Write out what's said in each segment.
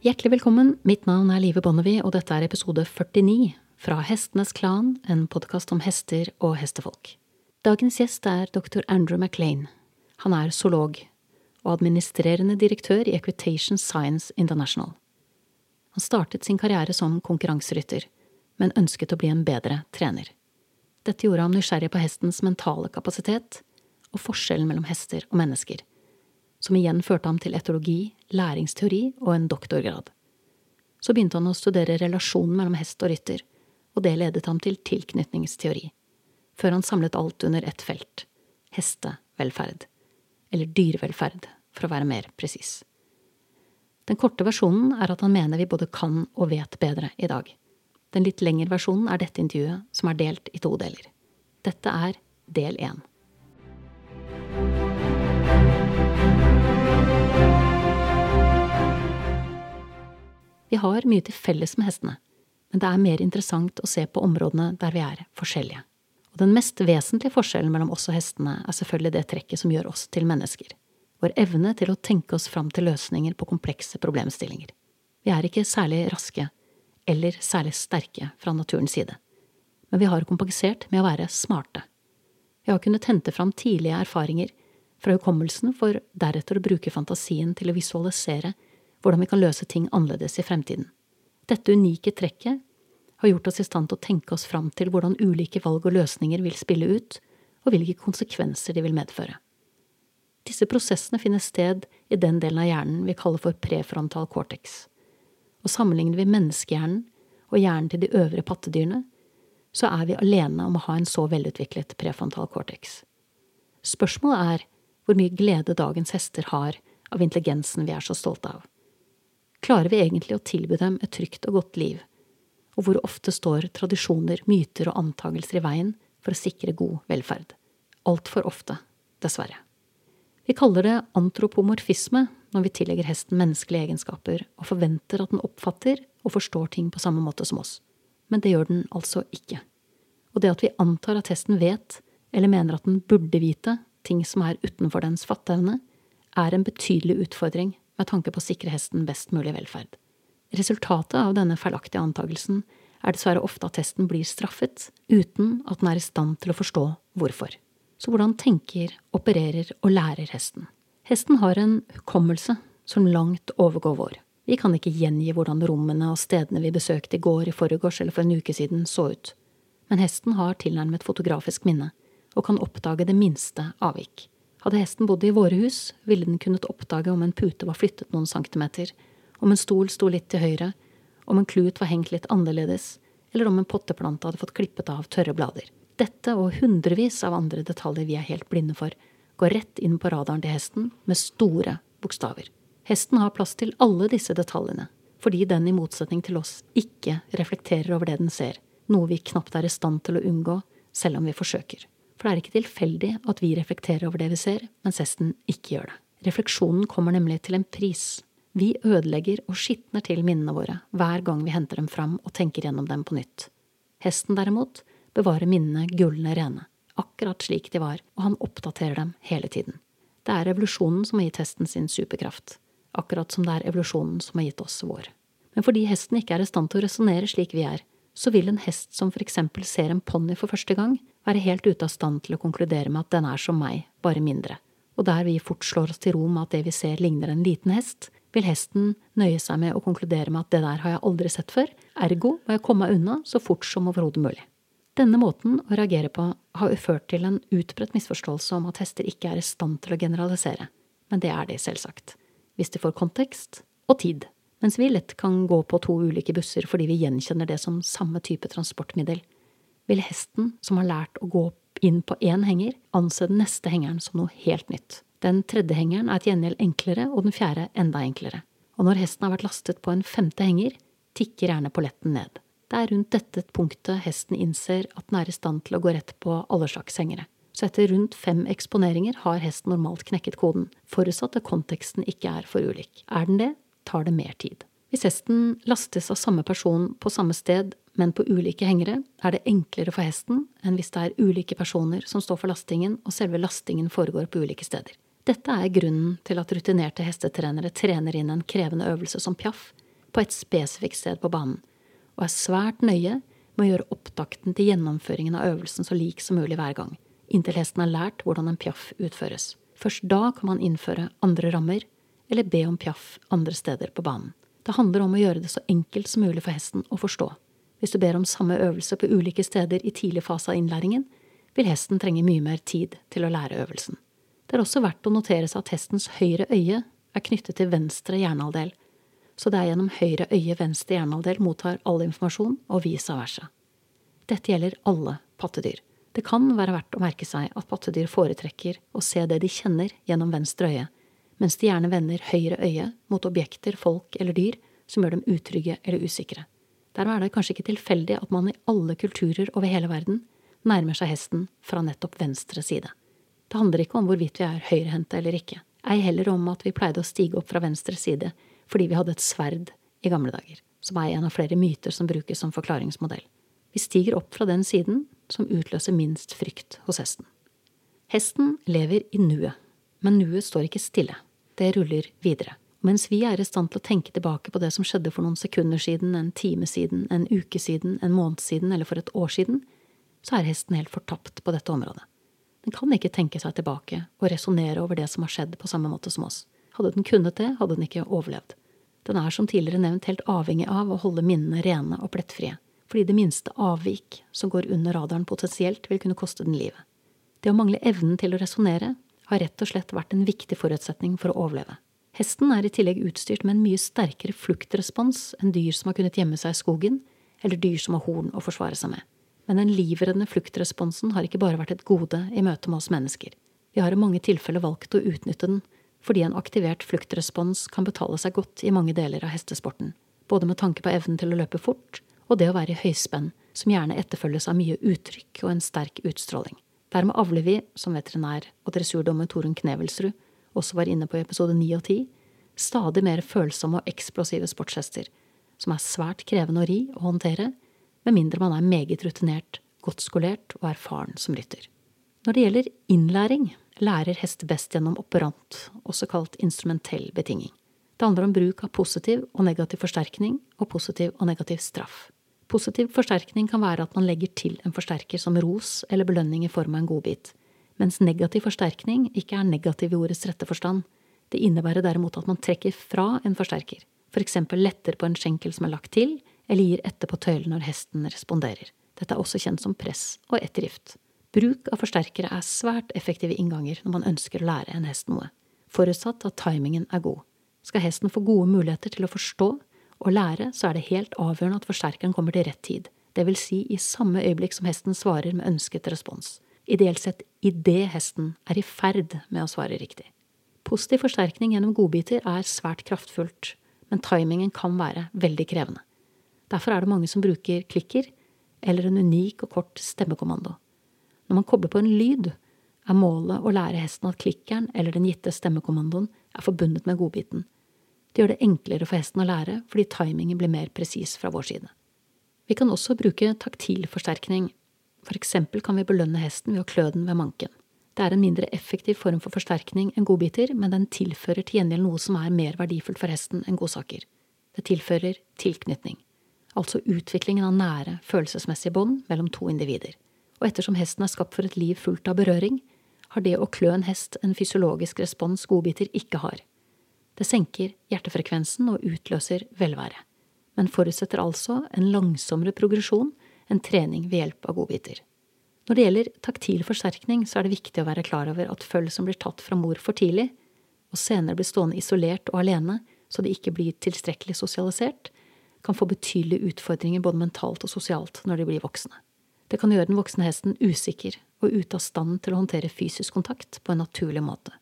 Hjertelig velkommen, mitt navn er Live Bonnevie, og dette er episode 49 fra Hestenes Klan, en podkast om hester og hestefolk. Dagens gjest er dr. Andrew MacLean. Han er zoolog og administrerende direktør i Equitation Science International. Han startet sin karriere som konkurranserytter, men ønsket å bli en bedre trener. Dette gjorde ham nysgjerrig på hestens mentale kapasitet og forskjellen mellom hester og mennesker som igjen førte ham til etologi, læringsteori og en doktorgrad. Så begynte han å studere relasjonen mellom hest og rytter, og det ledet ham til tilknytningsteori, før han samlet alt under ett felt – hestevelferd, eller dyrevelferd, for å være mer presis. Den korte versjonen er at han mener vi både kan og vet bedre i dag. Den litt lengre versjonen er dette intervjuet, som er delt i to deler. Dette er del én. Vi har mye til felles med hestene, men det er mer interessant å se på områdene der vi er forskjellige. Og den mest vesentlige forskjellen mellom oss og hestene er selvfølgelig det trekket som gjør oss til mennesker. Vår evne til å tenke oss fram til løsninger på komplekse problemstillinger. Vi er ikke særlig raske, eller særlig sterke fra naturens side, men vi har kompensert med å være smarte. Vi har kunnet hente fram tidlige erfaringer fra hukommelsen for deretter å bruke fantasien til å visualisere hvordan vi kan løse ting annerledes i fremtiden. Dette unike trekket har gjort oss i stand til å tenke oss fram til hvordan ulike valg og løsninger vil spille ut, og hvilke konsekvenser de vil medføre. Disse prosessene finner sted i den delen av hjernen vi kaller for prefrontal cortex. Og sammenligner vi menneskehjernen og hjernen til de øvre pattedyrene, så er vi alene om å ha en så velutviklet prefrontal cortex. Spørsmålet er hvor mye glede dagens hester har av intelligensen vi er så stolte av. Klarer vi egentlig å tilby dem et trygt og godt liv? Og hvor ofte står tradisjoner, myter og antagelser i veien for å sikre god velferd? Altfor ofte, dessverre. Vi kaller det antropomorfisme når vi tillegger hesten menneskelige egenskaper og forventer at den oppfatter og forstår ting på samme måte som oss. Men det gjør den altså ikke. Og det at vi antar at hesten vet, eller mener at den burde vite, ting som er utenfor dens fatteevne, er en betydelig utfordring med tanke på å sikre hesten best mulig velferd. Resultatet av denne feilaktige antagelsen er dessverre ofte at hesten blir straffet uten at den er i stand til å forstå hvorfor. Så hvordan tenker, opererer og lærer hesten? Hesten har en hukommelse som langt overgår vår. Vi kan ikke gjengi hvordan rommene og stedene vi besøkte i går, i forgårs eller for en uke siden så ut, men hesten har tilnærmet fotografisk minne og kan oppdage det minste avvik. Hadde hesten bodd i våre hus, ville den kunnet oppdage om en pute var flyttet noen centimeter, om en stol sto litt til høyre, om en klut var hengt litt annerledes, eller om en potteplante hadde fått klippet av tørre blader. Dette og hundrevis av andre detaljer vi er helt blinde for, går rett inn på radaren til hesten med store bokstaver. Hesten har plass til alle disse detaljene, fordi den i motsetning til oss ikke reflekterer over det den ser, noe vi knapt er i stand til å unngå selv om vi forsøker. For det er ikke tilfeldig at vi reflekterer over det vi ser, mens hesten ikke gjør det. Refleksjonen kommer nemlig til en pris. Vi ødelegger og skitner til minnene våre hver gang vi henter dem fram og tenker gjennom dem på nytt. Hesten derimot bevarer minnene gullende rene, akkurat slik de var, og han oppdaterer dem hele tiden. Det er evolusjonen som har gitt hesten sin superkraft, akkurat som det er evolusjonen som har gitt oss vår. Men fordi hesten ikke er i stand til å resonnere slik vi er, så vil en hest som for eksempel ser en ponni for første gang, være helt ute av stand til å konkludere med at den er som meg, bare mindre. Og der vi fort slår oss til ro med at det vi ser ligner en liten hest, vil hesten nøye seg med å konkludere med at det der har jeg aldri sett før, ergo må jeg komme meg unna så fort som overhodet mulig. Denne måten å reagere på har ført til en utbredt misforståelse om at hester ikke er i stand til å generalisere, men det er de selvsagt, hvis de får kontekst og tid. Mens vi lett kan gå på to ulike busser fordi vi gjenkjenner det som samme type transportmiddel, vil hesten, som har lært å gå inn på én henger, anse den neste hengeren som noe helt nytt. Den tredje hengeren er til gjengjeld enklere, og den fjerde enda enklere. Og når hesten har vært lastet på en femte henger, tikker gjerne polletten ned. Det er rundt dette punktet hesten innser at den er i stand til å gå rett på alle slags hengere. Så etter rundt fem eksponeringer har hesten normalt knekket koden, forutsatt at konteksten ikke er for ulik. Er den det, tar det mer tid. Hvis hesten lastes av samme person på samme sted, men på ulike hengere, er det enklere for hesten enn hvis det er ulike personer som står for lastingen og selve lastingen foregår på ulike steder. Dette er grunnen til at rutinerte hestetrenere trener inn en krevende øvelse som piaff, på et spesifikt sted på banen, og er svært nøye med å gjøre opptakten til gjennomføringen av øvelsen så lik som mulig hver gang, inntil hesten har lært hvordan en piaff utføres. Først da kan man innføre andre rammer, eller be om piaff andre steder på banen. Det handler om å gjøre det så enkelt som mulig for hesten å forstå. Hvis du ber om samme øvelse på ulike steder i tidlig fase av innlæringen, vil hesten trenge mye mer tid til å lære øvelsen. Det er også verdt å notere seg at hestens høyre øye er knyttet til venstre hjernehalvdel, så det er gjennom høyre øye venstre hjernehalvdel mottar all informasjon, og vice versa. Dette gjelder alle pattedyr. Det kan være verdt å merke seg at pattedyr foretrekker å se det de kjenner gjennom venstre øye, mens de gjerne vender høyre øye mot objekter, folk eller dyr som gjør dem utrygge eller usikre. Dermed er det kanskje ikke tilfeldig at man i alle kulturer over hele verden nærmer seg hesten fra nettopp venstre side. Det handler ikke om hvorvidt vi er høyrehendte eller ikke, ei heller om at vi pleide å stige opp fra venstre side fordi vi hadde et sverd i gamle dager, som er en av flere myter som brukes som forklaringsmodell. Vi stiger opp fra den siden som utløser minst frykt hos hesten. Hesten lever i nuet, men nuet står ikke stille, det ruller videre. Mens vi er i stand til å tenke tilbake på det som skjedde for noen sekunder siden, en time siden, en uke siden, en måned siden eller for et år siden, så er hesten helt fortapt på dette området. Den kan ikke tenke seg tilbake og resonnere over det som har skjedd på samme måte som oss. Hadde den kunnet det, hadde den ikke overlevd. Den er som tidligere nevnt helt avhengig av å holde minnene rene og plettfrie, fordi det minste avvik som går under radaren potensielt vil kunne koste den livet. Det å mangle evnen til å resonnere har rett og slett vært en viktig forutsetning for å overleve. Hesten er i tillegg utstyrt med en mye sterkere fluktrespons enn dyr som har kunnet gjemme seg i skogen, eller dyr som har horn å forsvare seg med. Men den livreddende fluktresponsen har ikke bare vært et gode i møte med oss mennesker. Vi har i mange tilfeller valgt å utnytte den, fordi en aktivert fluktrespons kan betale seg godt i mange deler av hestesporten, både med tanke på evnen til å løpe fort og det å være i høyspenn, som gjerne etterfølges av mye uttrykk og en sterk utstråling. Dermed avler vi, som veterinær og dressurdommer Torunn Knevelsrud også var inne på i episode 9 og 10, stadig mer følsomme og eksplosive sportshester, som er svært krevende å ri og håndtere, med mindre man er meget rutinert, godt skolert og erfaren som rytter. Når det gjelder innlæring, lærer hester best gjennom operant, også kalt instrumentell betinging. Det handler om bruk av positiv og negativ forsterkning og positiv og negativ straff. Positiv forsterkning kan være at man legger til en forsterker som ros eller belønning i form av en godbit, mens negativ forsterkning ikke er negativ i ordets rette forstand. Det innebærer derimot at man trekker fra en forsterker, for eksempel letter på en skjenkel som er lagt til, eller gir etter på tøylen når hesten responderer. Dette er også kjent som press og ettergift. Bruk av forsterkere er svært effektive innganger når man ønsker å lære en hest noe, forutsatt at timingen er god. Skal hesten få gode muligheter til å forstå og lære, så er det helt avgjørende at forsterkeren kommer til rett tid, vil si i samme øyeblikk som hesten svarer med ønsket respons ideelt sett idet hesten er i ferd med å svare riktig. Positiv forsterkning gjennom godbiter er svært kraftfullt, men timingen kan være veldig krevende. Derfor er det mange som bruker klikker eller en unik og kort stemmekommando. Når man kobler på en lyd, er målet å lære hesten at klikkeren eller den gitte stemmekommandoen er forbundet med godbiten. Det gjør det enklere for hesten å lære fordi timingen blir mer presis fra vår side. Vi kan også bruke taktil forsterkning, for eksempel kan vi belønne hesten ved å klø den ved manken. Det er en mindre effektiv form for forsterkning enn godbiter, men den tilfører til gjengjeld noe som er mer verdifullt for hesten enn godsaker. Det tilfører tilknytning, altså utviklingen av nære, følelsesmessige bånd mellom to individer. Og ettersom hesten er skapt for et liv fullt av berøring, har det å klø en hest en fysiologisk respons godbiter ikke har. Det senker hjertefrekvensen og utløser velvære, men forutsetter altså en langsommere progresjon enn trening ved hjelp av godbiter. Når det gjelder taktil forsterkning, så er det viktig å være klar over at føll som blir tatt fra mor for tidlig, og senere blir stående isolert og alene så de ikke blir tilstrekkelig sosialisert, kan få betydelige utfordringer både mentalt og sosialt når de blir voksne. Det kan gjøre den voksne hesten usikker og ute av stand til å håndtere fysisk kontakt på en naturlig måte.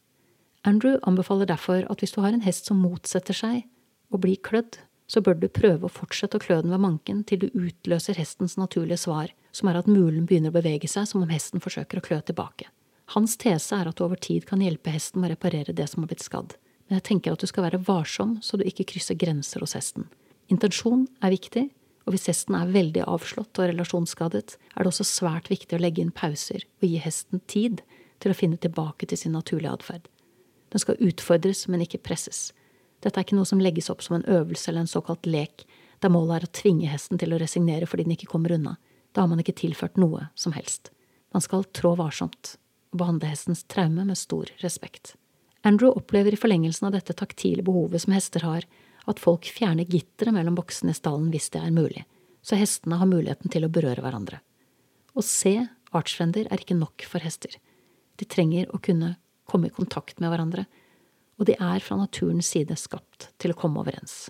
Andrew anbefaler derfor at hvis du har en hest som motsetter seg å bli klødd, så bør du prøve å fortsette å klø den ved manken til du utløser hestens naturlige svar, som er at mulen begynner å bevege seg som om hesten forsøker å klø tilbake. Hans tese er at du over tid kan hjelpe hesten med å reparere det som har blitt skadd, men jeg tenker at du skal være varsom så du ikke krysser grenser hos hesten. Intensjon er viktig, og hvis hesten er veldig avslått og relasjonsskadet, er det også svært viktig å legge inn pauser og gi hesten tid til å finne tilbake til sin naturlige atferd. Den skal utfordres, men ikke presses. Dette er ikke noe som legges opp som en øvelse eller en såkalt lek, der målet er å tvinge hesten til å resignere fordi den ikke kommer unna. Da har man ikke tilført noe som helst. Man skal trå varsomt og behandle hestens traume med stor respekt. Andrew opplever i forlengelsen av dette taktile behovet som hester har, at folk fjerner gitteret mellom boksene i stallen hvis det er mulig, så hestene har muligheten til å berøre hverandre. Å se artsfrender er ikke nok for hester. De trenger å kunne komme i kontakt med hverandre, og de er fra naturens side skapt til å komme overens.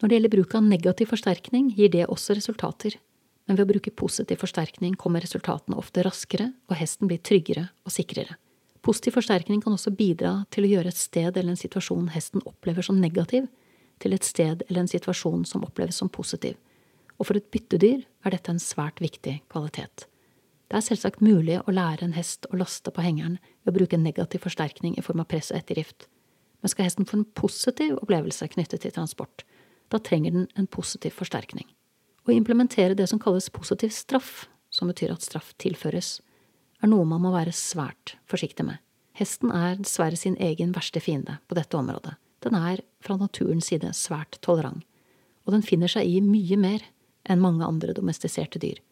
Når det gjelder bruk av negativ forsterkning, gir det også resultater, men ved å bruke positiv forsterkning kommer resultatene ofte raskere, og hesten blir tryggere og sikrere. Positiv forsterkning kan også bidra til å gjøre et sted eller en situasjon hesten opplever som negativ, til et sted eller en situasjon som oppleves som positiv, og for et byttedyr er dette en svært viktig kvalitet. Det er selvsagt mulig å lære en hest å laste på hengeren ved å bruke negativ forsterkning i form av press og ettergift, men skal hesten få en positiv opplevelse knyttet til transport, da trenger den en positiv forsterkning. Å implementere det som kalles positiv straff, som betyr at straff tilføres, er noe man må være svært forsiktig med. Hesten er dessverre sin egen verste fiende på dette området. Den er fra naturens side svært tolerant, og den finner seg i mye mer enn mange andre domestiserte dyr.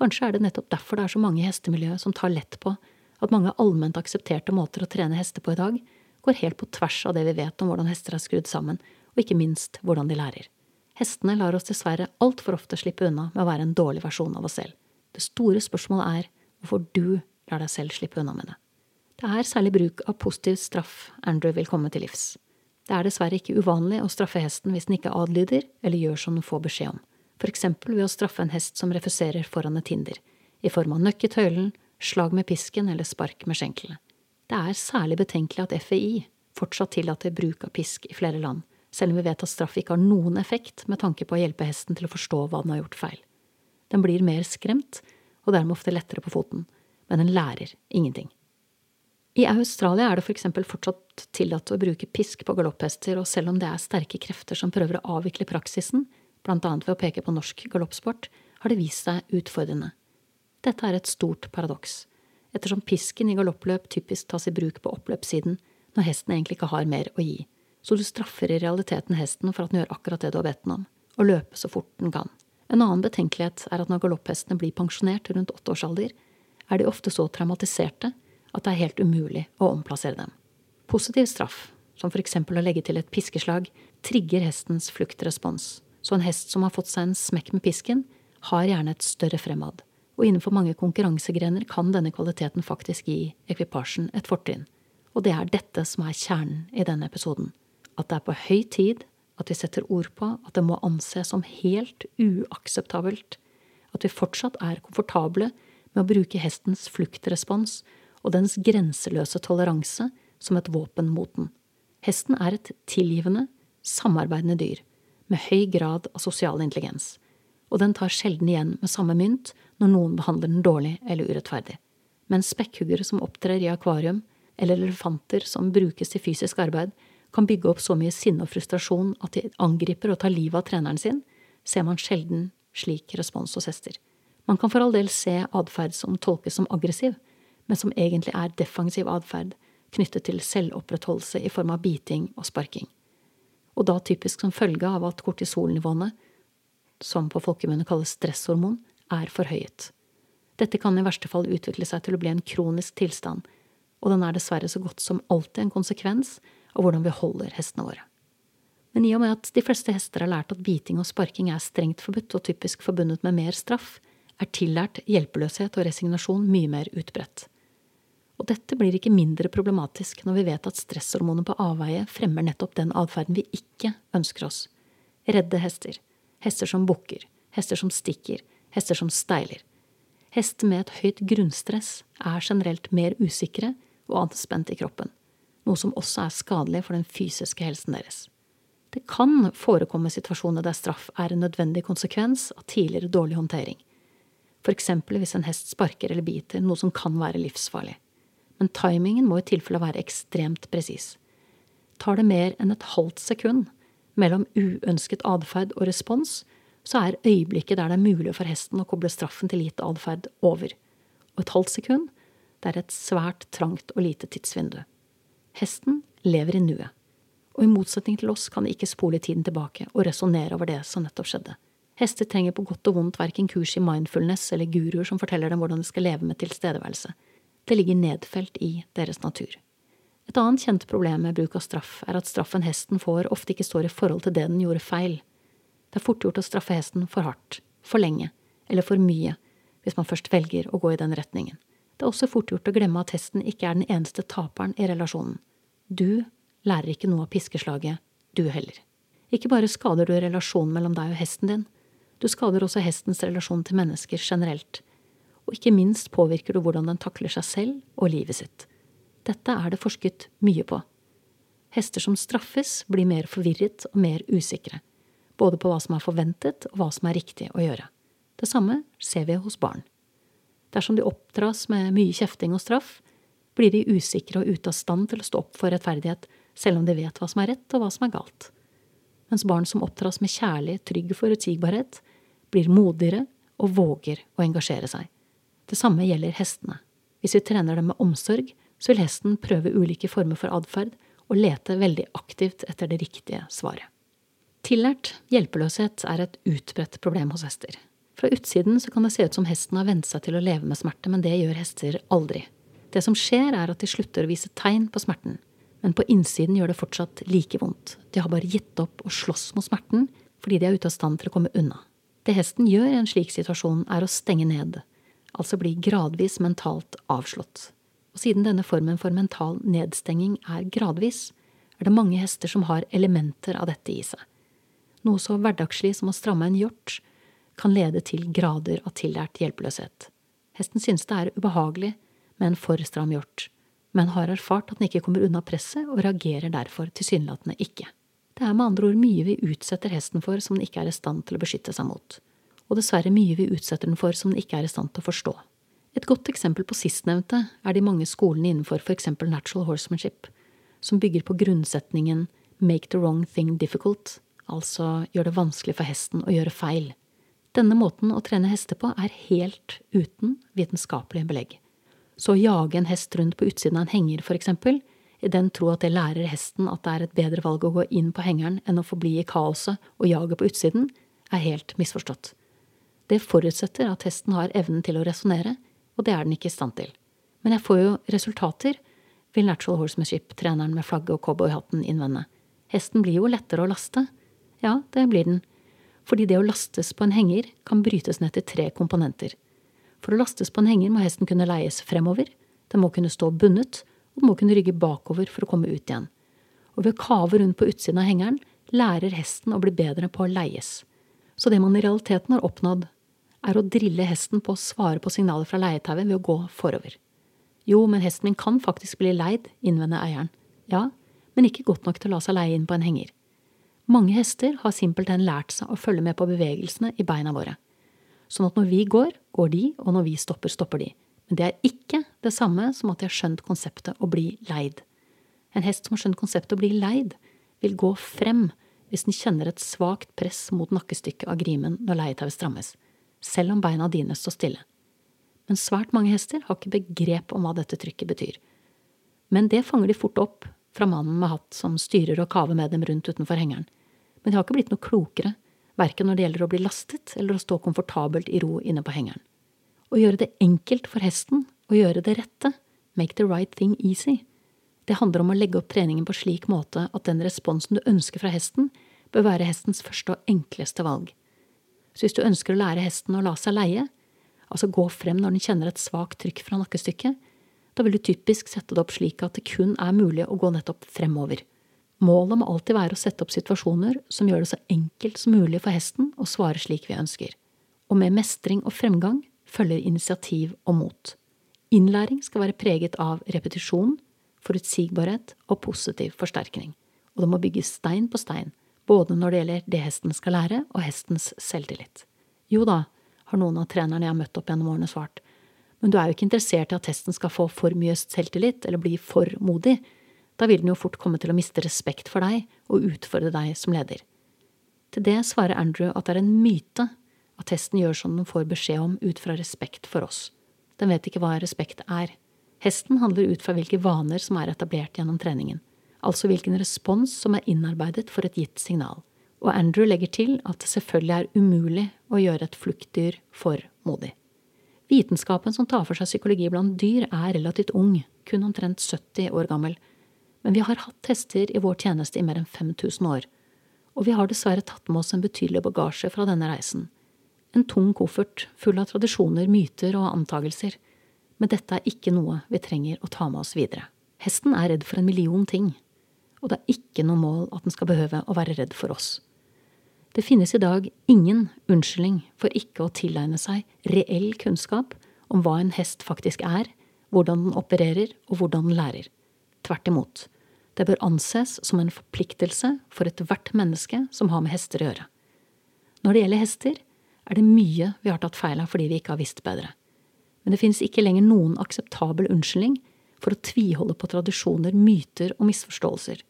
Kanskje er det nettopp derfor det er så mange i hestemiljøet som tar lett på at mange allment aksepterte måter å trene hester på i dag går helt på tvers av det vi vet om hvordan hester er skrudd sammen, og ikke minst hvordan de lærer. Hestene lar oss dessverre altfor ofte slippe unna med å være en dårlig versjon av oss selv. Det store spørsmålet er hvorfor du lar deg selv slippe unna med det. Det er særlig bruk av positiv straff Andrew vil komme til livs. Det er dessverre ikke uvanlig å straffe hesten hvis den ikke adlyder eller gjør som den får beskjed om, for eksempel ved å straffe en hest som refuserer foran et hinder, i form av nøkk i tøylen, slag med pisken eller spark med skjenkelet. Det er særlig betenkelig at FEI fortsatt tillater bruk av pisk i flere land, selv om vi vet at straff ikke har noen effekt med tanke på å hjelpe hesten til å forstå hva den har gjort feil. Den blir mer skremt, og dermed ofte lettere på foten, men den lærer ingenting. I Australia er det for eksempel fortsatt tillatt å bruke pisk på galopphester, og selv om det er sterke krefter som prøver å avvikle praksisen, blant annet ved å peke på norsk galoppsport, har det vist seg utfordrende. Dette er et stort paradoks, ettersom pisken i galoppløp typisk tas i bruk på oppløpssiden når hesten egentlig ikke har mer å gi så du straffer i realiteten hesten for at den gjør akkurat det du har bedt den om, å løpe så fort den kan. En annen betenkelighet er at når galopphestene blir pensjonert rundt åtteårsalder, er de ofte så traumatiserte at det er helt umulig å omplassere dem. Positiv straff, som eksempel å legge til et piskeslag, trigger hestens fluktrespons, så en hest som har fått seg en smekk med pisken, har gjerne et større fremad, og innenfor mange konkurransegrener kan denne kvaliteten faktisk gi ekvipasjen et fortrinn. Og det er dette som er kjernen i denne episoden at det er på høy tid at vi setter ord på at det må anses som helt uakseptabelt at vi fortsatt er komfortable med å bruke hestens fluktrespons og dens grenseløse toleranse som et våpen mot den. Hesten er et tilgivende, samarbeidende dyr med høy grad av sosial intelligens, og den tar sjelden igjen med samme mynt når noen behandler den dårlig eller urettferdig. Mens spekkhuggere som opptrer i akvarium, eller elefanter som brukes til fysisk arbeid, kan bygge opp så mye sinne og frustrasjon at de angriper og tar livet av treneren sin, ser man sjelden slik respons hos hester. Man kan for all del se atferd som tolkes som aggressiv, men som egentlig er defensiv atferd knyttet til selvopprettholdelse i form av biting og sparking. Og da typisk som følge av at kortisolnivåene, som på folkemunne kalles stresshormon, er forhøyet. Dette kan i verste fall utvikle seg til å bli en kronisk tilstand, og den er dessverre så godt som alltid en konsekvens av hvordan vi holder hestene våre. Men i og med at de fleste hester har lært at biting og sparking er strengt forbudt og typisk forbundet med mer straff, er tillært hjelpeløshet og resignasjon mye mer utbredt. Dette blir ikke mindre problematisk når vi vet at stresshormonet på avveie fremmer nettopp den atferden vi ikke ønsker oss. Redde hester. Hester som bukker. Hester som stikker. Hester som steiler. Hester med et høyt grunnstress er generelt mer usikre og anspent i kroppen noe som også er skadelig for den fysiske helsen deres. Det kan forekomme situasjoner der straff er en nødvendig konsekvens av tidligere dårlig håndtering, eksempel hvis en hest sparker eller biter, noe som kan være livsfarlig. Men timingen må i tilfelle være ekstremt presis. Tar det mer enn et halvt sekund mellom uønsket atferd og respons, så er øyeblikket der det er mulig for hesten å koble straffen til gitt atferd, over. Og et halvt sekund, det er et svært trangt og lite tidsvindu. Hesten lever i nuet. Og i motsetning til oss kan de ikke spole tiden tilbake og resonnere over det som nettopp skjedde. Hester trenger på godt og vondt verken kurs i mindfulness eller guruer som forteller dem hvordan de skal leve med tilstedeværelse. Det ligger nedfelt i deres natur. Et annet kjent problem med bruk av straff er at straffen hesten får, ofte ikke står i forhold til det den gjorde feil. Det er fort gjort å straffe hesten for hardt, for lenge eller for mye, hvis man først velger å gå i den retningen. Det er også fort gjort å glemme at hesten ikke er den eneste taperen i relasjonen. Du lærer ikke noe av piskeslaget, du heller. Ikke bare skader du relasjonen mellom deg og hesten din, du skader også hestens relasjon til mennesker generelt, og ikke minst påvirker du hvordan den takler seg selv og livet sitt. Dette er det forsket mye på. Hester som straffes, blir mer forvirret og mer usikre, både på hva som er forventet og hva som er riktig å gjøre. Det samme ser vi hos barn. Dersom de oppdras med mye kjefting og straff, blir de usikre og ute av stand til å stå opp for rettferdighet, selv om de vet hva som er rett og hva som er galt. Mens barn som oppdras med kjærlig, trygg forutsigbarhet, blir modigere og våger å engasjere seg. Det samme gjelder hestene. Hvis vi trener dem med omsorg, så vil hesten prøve ulike former for atferd og lete veldig aktivt etter det riktige svaret. Tillært hjelpeløshet er et utbredt problem hos hester. Fra utsiden kan det se ut som hesten har vent seg til å leve med smerte, men det gjør hester aldri. Det som skjer, er at de slutter å vise tegn på smerten, men på innsiden gjør det fortsatt like vondt. De har bare gitt opp å slåss mot smerten fordi de er ute av stand til å komme unna. Det hesten gjør i en slik situasjon, er å stenge ned, altså bli gradvis mentalt avslått. Og siden denne formen for mental nedstenging er gradvis, er det mange hester som har elementer av dette i seg. Noe så hverdagslig som å stramme en hjort kan lede til grader av tillært hjelpeløshet. Hesten synes det er ubehagelig med en for stram hjort, men har erfart at den ikke kommer unna presset og reagerer derfor tilsynelatende ikke. Det er med andre ord mye vi utsetter hesten for som den ikke er i stand til å beskytte seg mot, og dessverre mye vi utsetter den for som den ikke er i stand til å forstå. Et godt eksempel på sistnevnte er de mange skolene innenfor for eksempel natural horsemanship, som bygger på grunnsetningen make the wrong thing difficult, altså gjør det vanskelig for hesten å gjøre feil. Denne måten å trene hester på er helt uten vitenskapelige belegg. Så å jage en hest rundt på utsiden av en henger, for eksempel, i den tro at det lærer hesten at det er et bedre valg å gå inn på hengeren enn å forbli i kaoset og jage på utsiden, er helt misforstått. Det forutsetter at hesten har evnen til å resonnere, og det er den ikke i stand til. Men jeg får jo resultater, vil natural horsemanship-treneren med flagget og cowboyhatten innvende. Hesten blir jo lettere å laste. Ja, det blir den. Fordi det å lastes på en henger kan brytes ned til tre komponenter. For å lastes på en henger må hesten kunne leies fremover, den må kunne stå bundet, og den må kunne rygge bakover for å komme ut igjen. Og ved å kave rundt på utsiden av hengeren lærer hesten å bli bedre på å leies. Så det man i realiteten har oppnådd, er å drille hesten på å svare på signaler fra leietauet ved å gå forover. Jo, men hesten min kan faktisk bli leid, innvender eieren. Ja, men ikke godt nok til å la seg leie inn på en henger. Mange hester har simpelthen lært seg å følge med på bevegelsene i beina våre. Sånn at når vi går, går de, og når vi stopper, stopper de. Men det er ikke det samme som at de har skjønt konseptet å bli leid. En hest som har skjønt konseptet å bli leid, vil gå frem hvis den kjenner et svakt press mot nakkestykket av grimen når leietauet strammes selv om beina dine står stille. Men svært mange hester har ikke begrep om hva dette trykket betyr. Men det fanger de fort opp fra mannen med hatt som styrer og kaver med dem rundt utenfor hengeren. Men de har ikke blitt noe klokere, verken når det gjelder å bli lastet eller å stå komfortabelt i ro inne på hengeren. Å gjøre det enkelt for hesten å gjøre det rette, make the right thing easy, det handler om å legge opp treningen på slik måte at den responsen du ønsker fra hesten, bør være hestens første og enkleste valg. Så hvis du ønsker å lære hesten å la seg leie, altså gå frem når den kjenner et svakt trykk fra nakkestykket, da vil du typisk sette det opp slik at det kun er mulig å gå nettopp fremover. Målet må alltid være å sette opp situasjoner som gjør det så enkelt som mulig for hesten å svare slik vi ønsker. Og med mestring og fremgang følger initiativ og mot. Innlæring skal være preget av repetisjon, forutsigbarhet og positiv forsterkning. Og det må bygges stein på stein, både når det gjelder det hesten skal lære, og hestens selvtillit. Jo da, har noen av trenerne jeg har møtt opp gjennom årene svart, men du er jo ikke interessert i at hesten skal få for mye selvtillit eller bli for modig. Da vil den jo fort komme til å miste respekt for deg og utfordre deg som leder. Til det svarer Andrew at det er en myte at hesten gjør som den får beskjed om ut fra respekt for oss. Den vet ikke hva respekt er. Hesten handler ut fra hvilke vaner som er etablert gjennom treningen. Altså hvilken respons som er innarbeidet for et gitt signal, og Andrew legger til at det selvfølgelig er umulig å gjøre et fluktdyr for modig. Vitenskapen som tar for seg psykologi blant dyr, er relativt ung, kun omtrent 70 år gammel, men vi har hatt hester i vår tjeneste i mer enn 5000 år, og vi har dessverre tatt med oss en betydelig bagasje fra denne reisen. En tung koffert full av tradisjoner, myter og antagelser, men dette er ikke noe vi trenger å ta med oss videre. Hesten er redd for en million ting, og det er ikke noe mål at den skal behøve å være redd for oss. Det finnes i dag ingen unnskyldning for ikke å tilegne seg reell kunnskap om hva en hest faktisk er, hvordan den opererer og hvordan den lærer. Tvert imot. Det bør anses som en forpliktelse for ethvert menneske som har med hester å gjøre. Når det gjelder hester, er det mye vi har tatt feil av fordi vi ikke har visst bedre. Men det finnes ikke lenger noen akseptabel unnskyldning for å tviholde på tradisjoner, myter og misforståelser.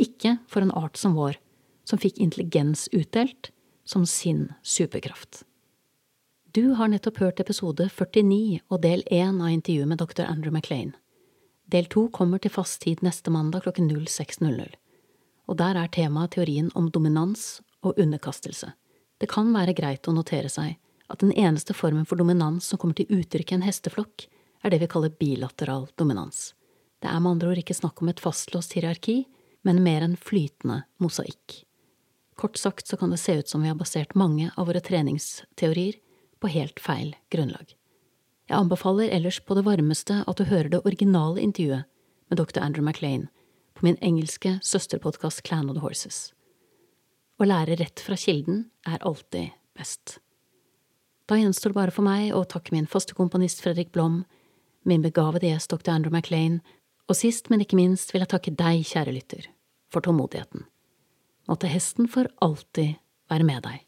Ikke for en art som vår, som fikk intelligens utdelt som sin superkraft. Du har nettopp hørt episode 49 og del 1 av intervjuet med dr. Andrew MacLean. Del 2 kommer til fast tid neste mandag klokken 06.00, og der er temaet teorien om dominans og underkastelse. Det kan være greit å notere seg at den eneste formen for dominans som kommer til uttrykk i en hesteflokk, er det vi kaller bilateral dominans. Det er med andre ord ikke snakk om et fastlåst hierarki, men mer en flytende mosaikk. Kort sagt så kan det se ut som vi har basert mange av våre treningsteorier på helt feil grunnlag. Jeg anbefaler ellers på det varmeste at du hører det originale intervjuet med dr. Andrew MacLean på min engelske søsterpodkast Clan of the Horses. Å lære rett fra kilden er alltid best. Da gjenstår det bare for meg å takke min faste komponist Fredrik Blom, min begavede gjest dr. Andrew MacLean, og sist, men ikke minst vil jeg takke deg, kjære lytter, for tålmodigheten. Måtte hesten for alltid være med deg.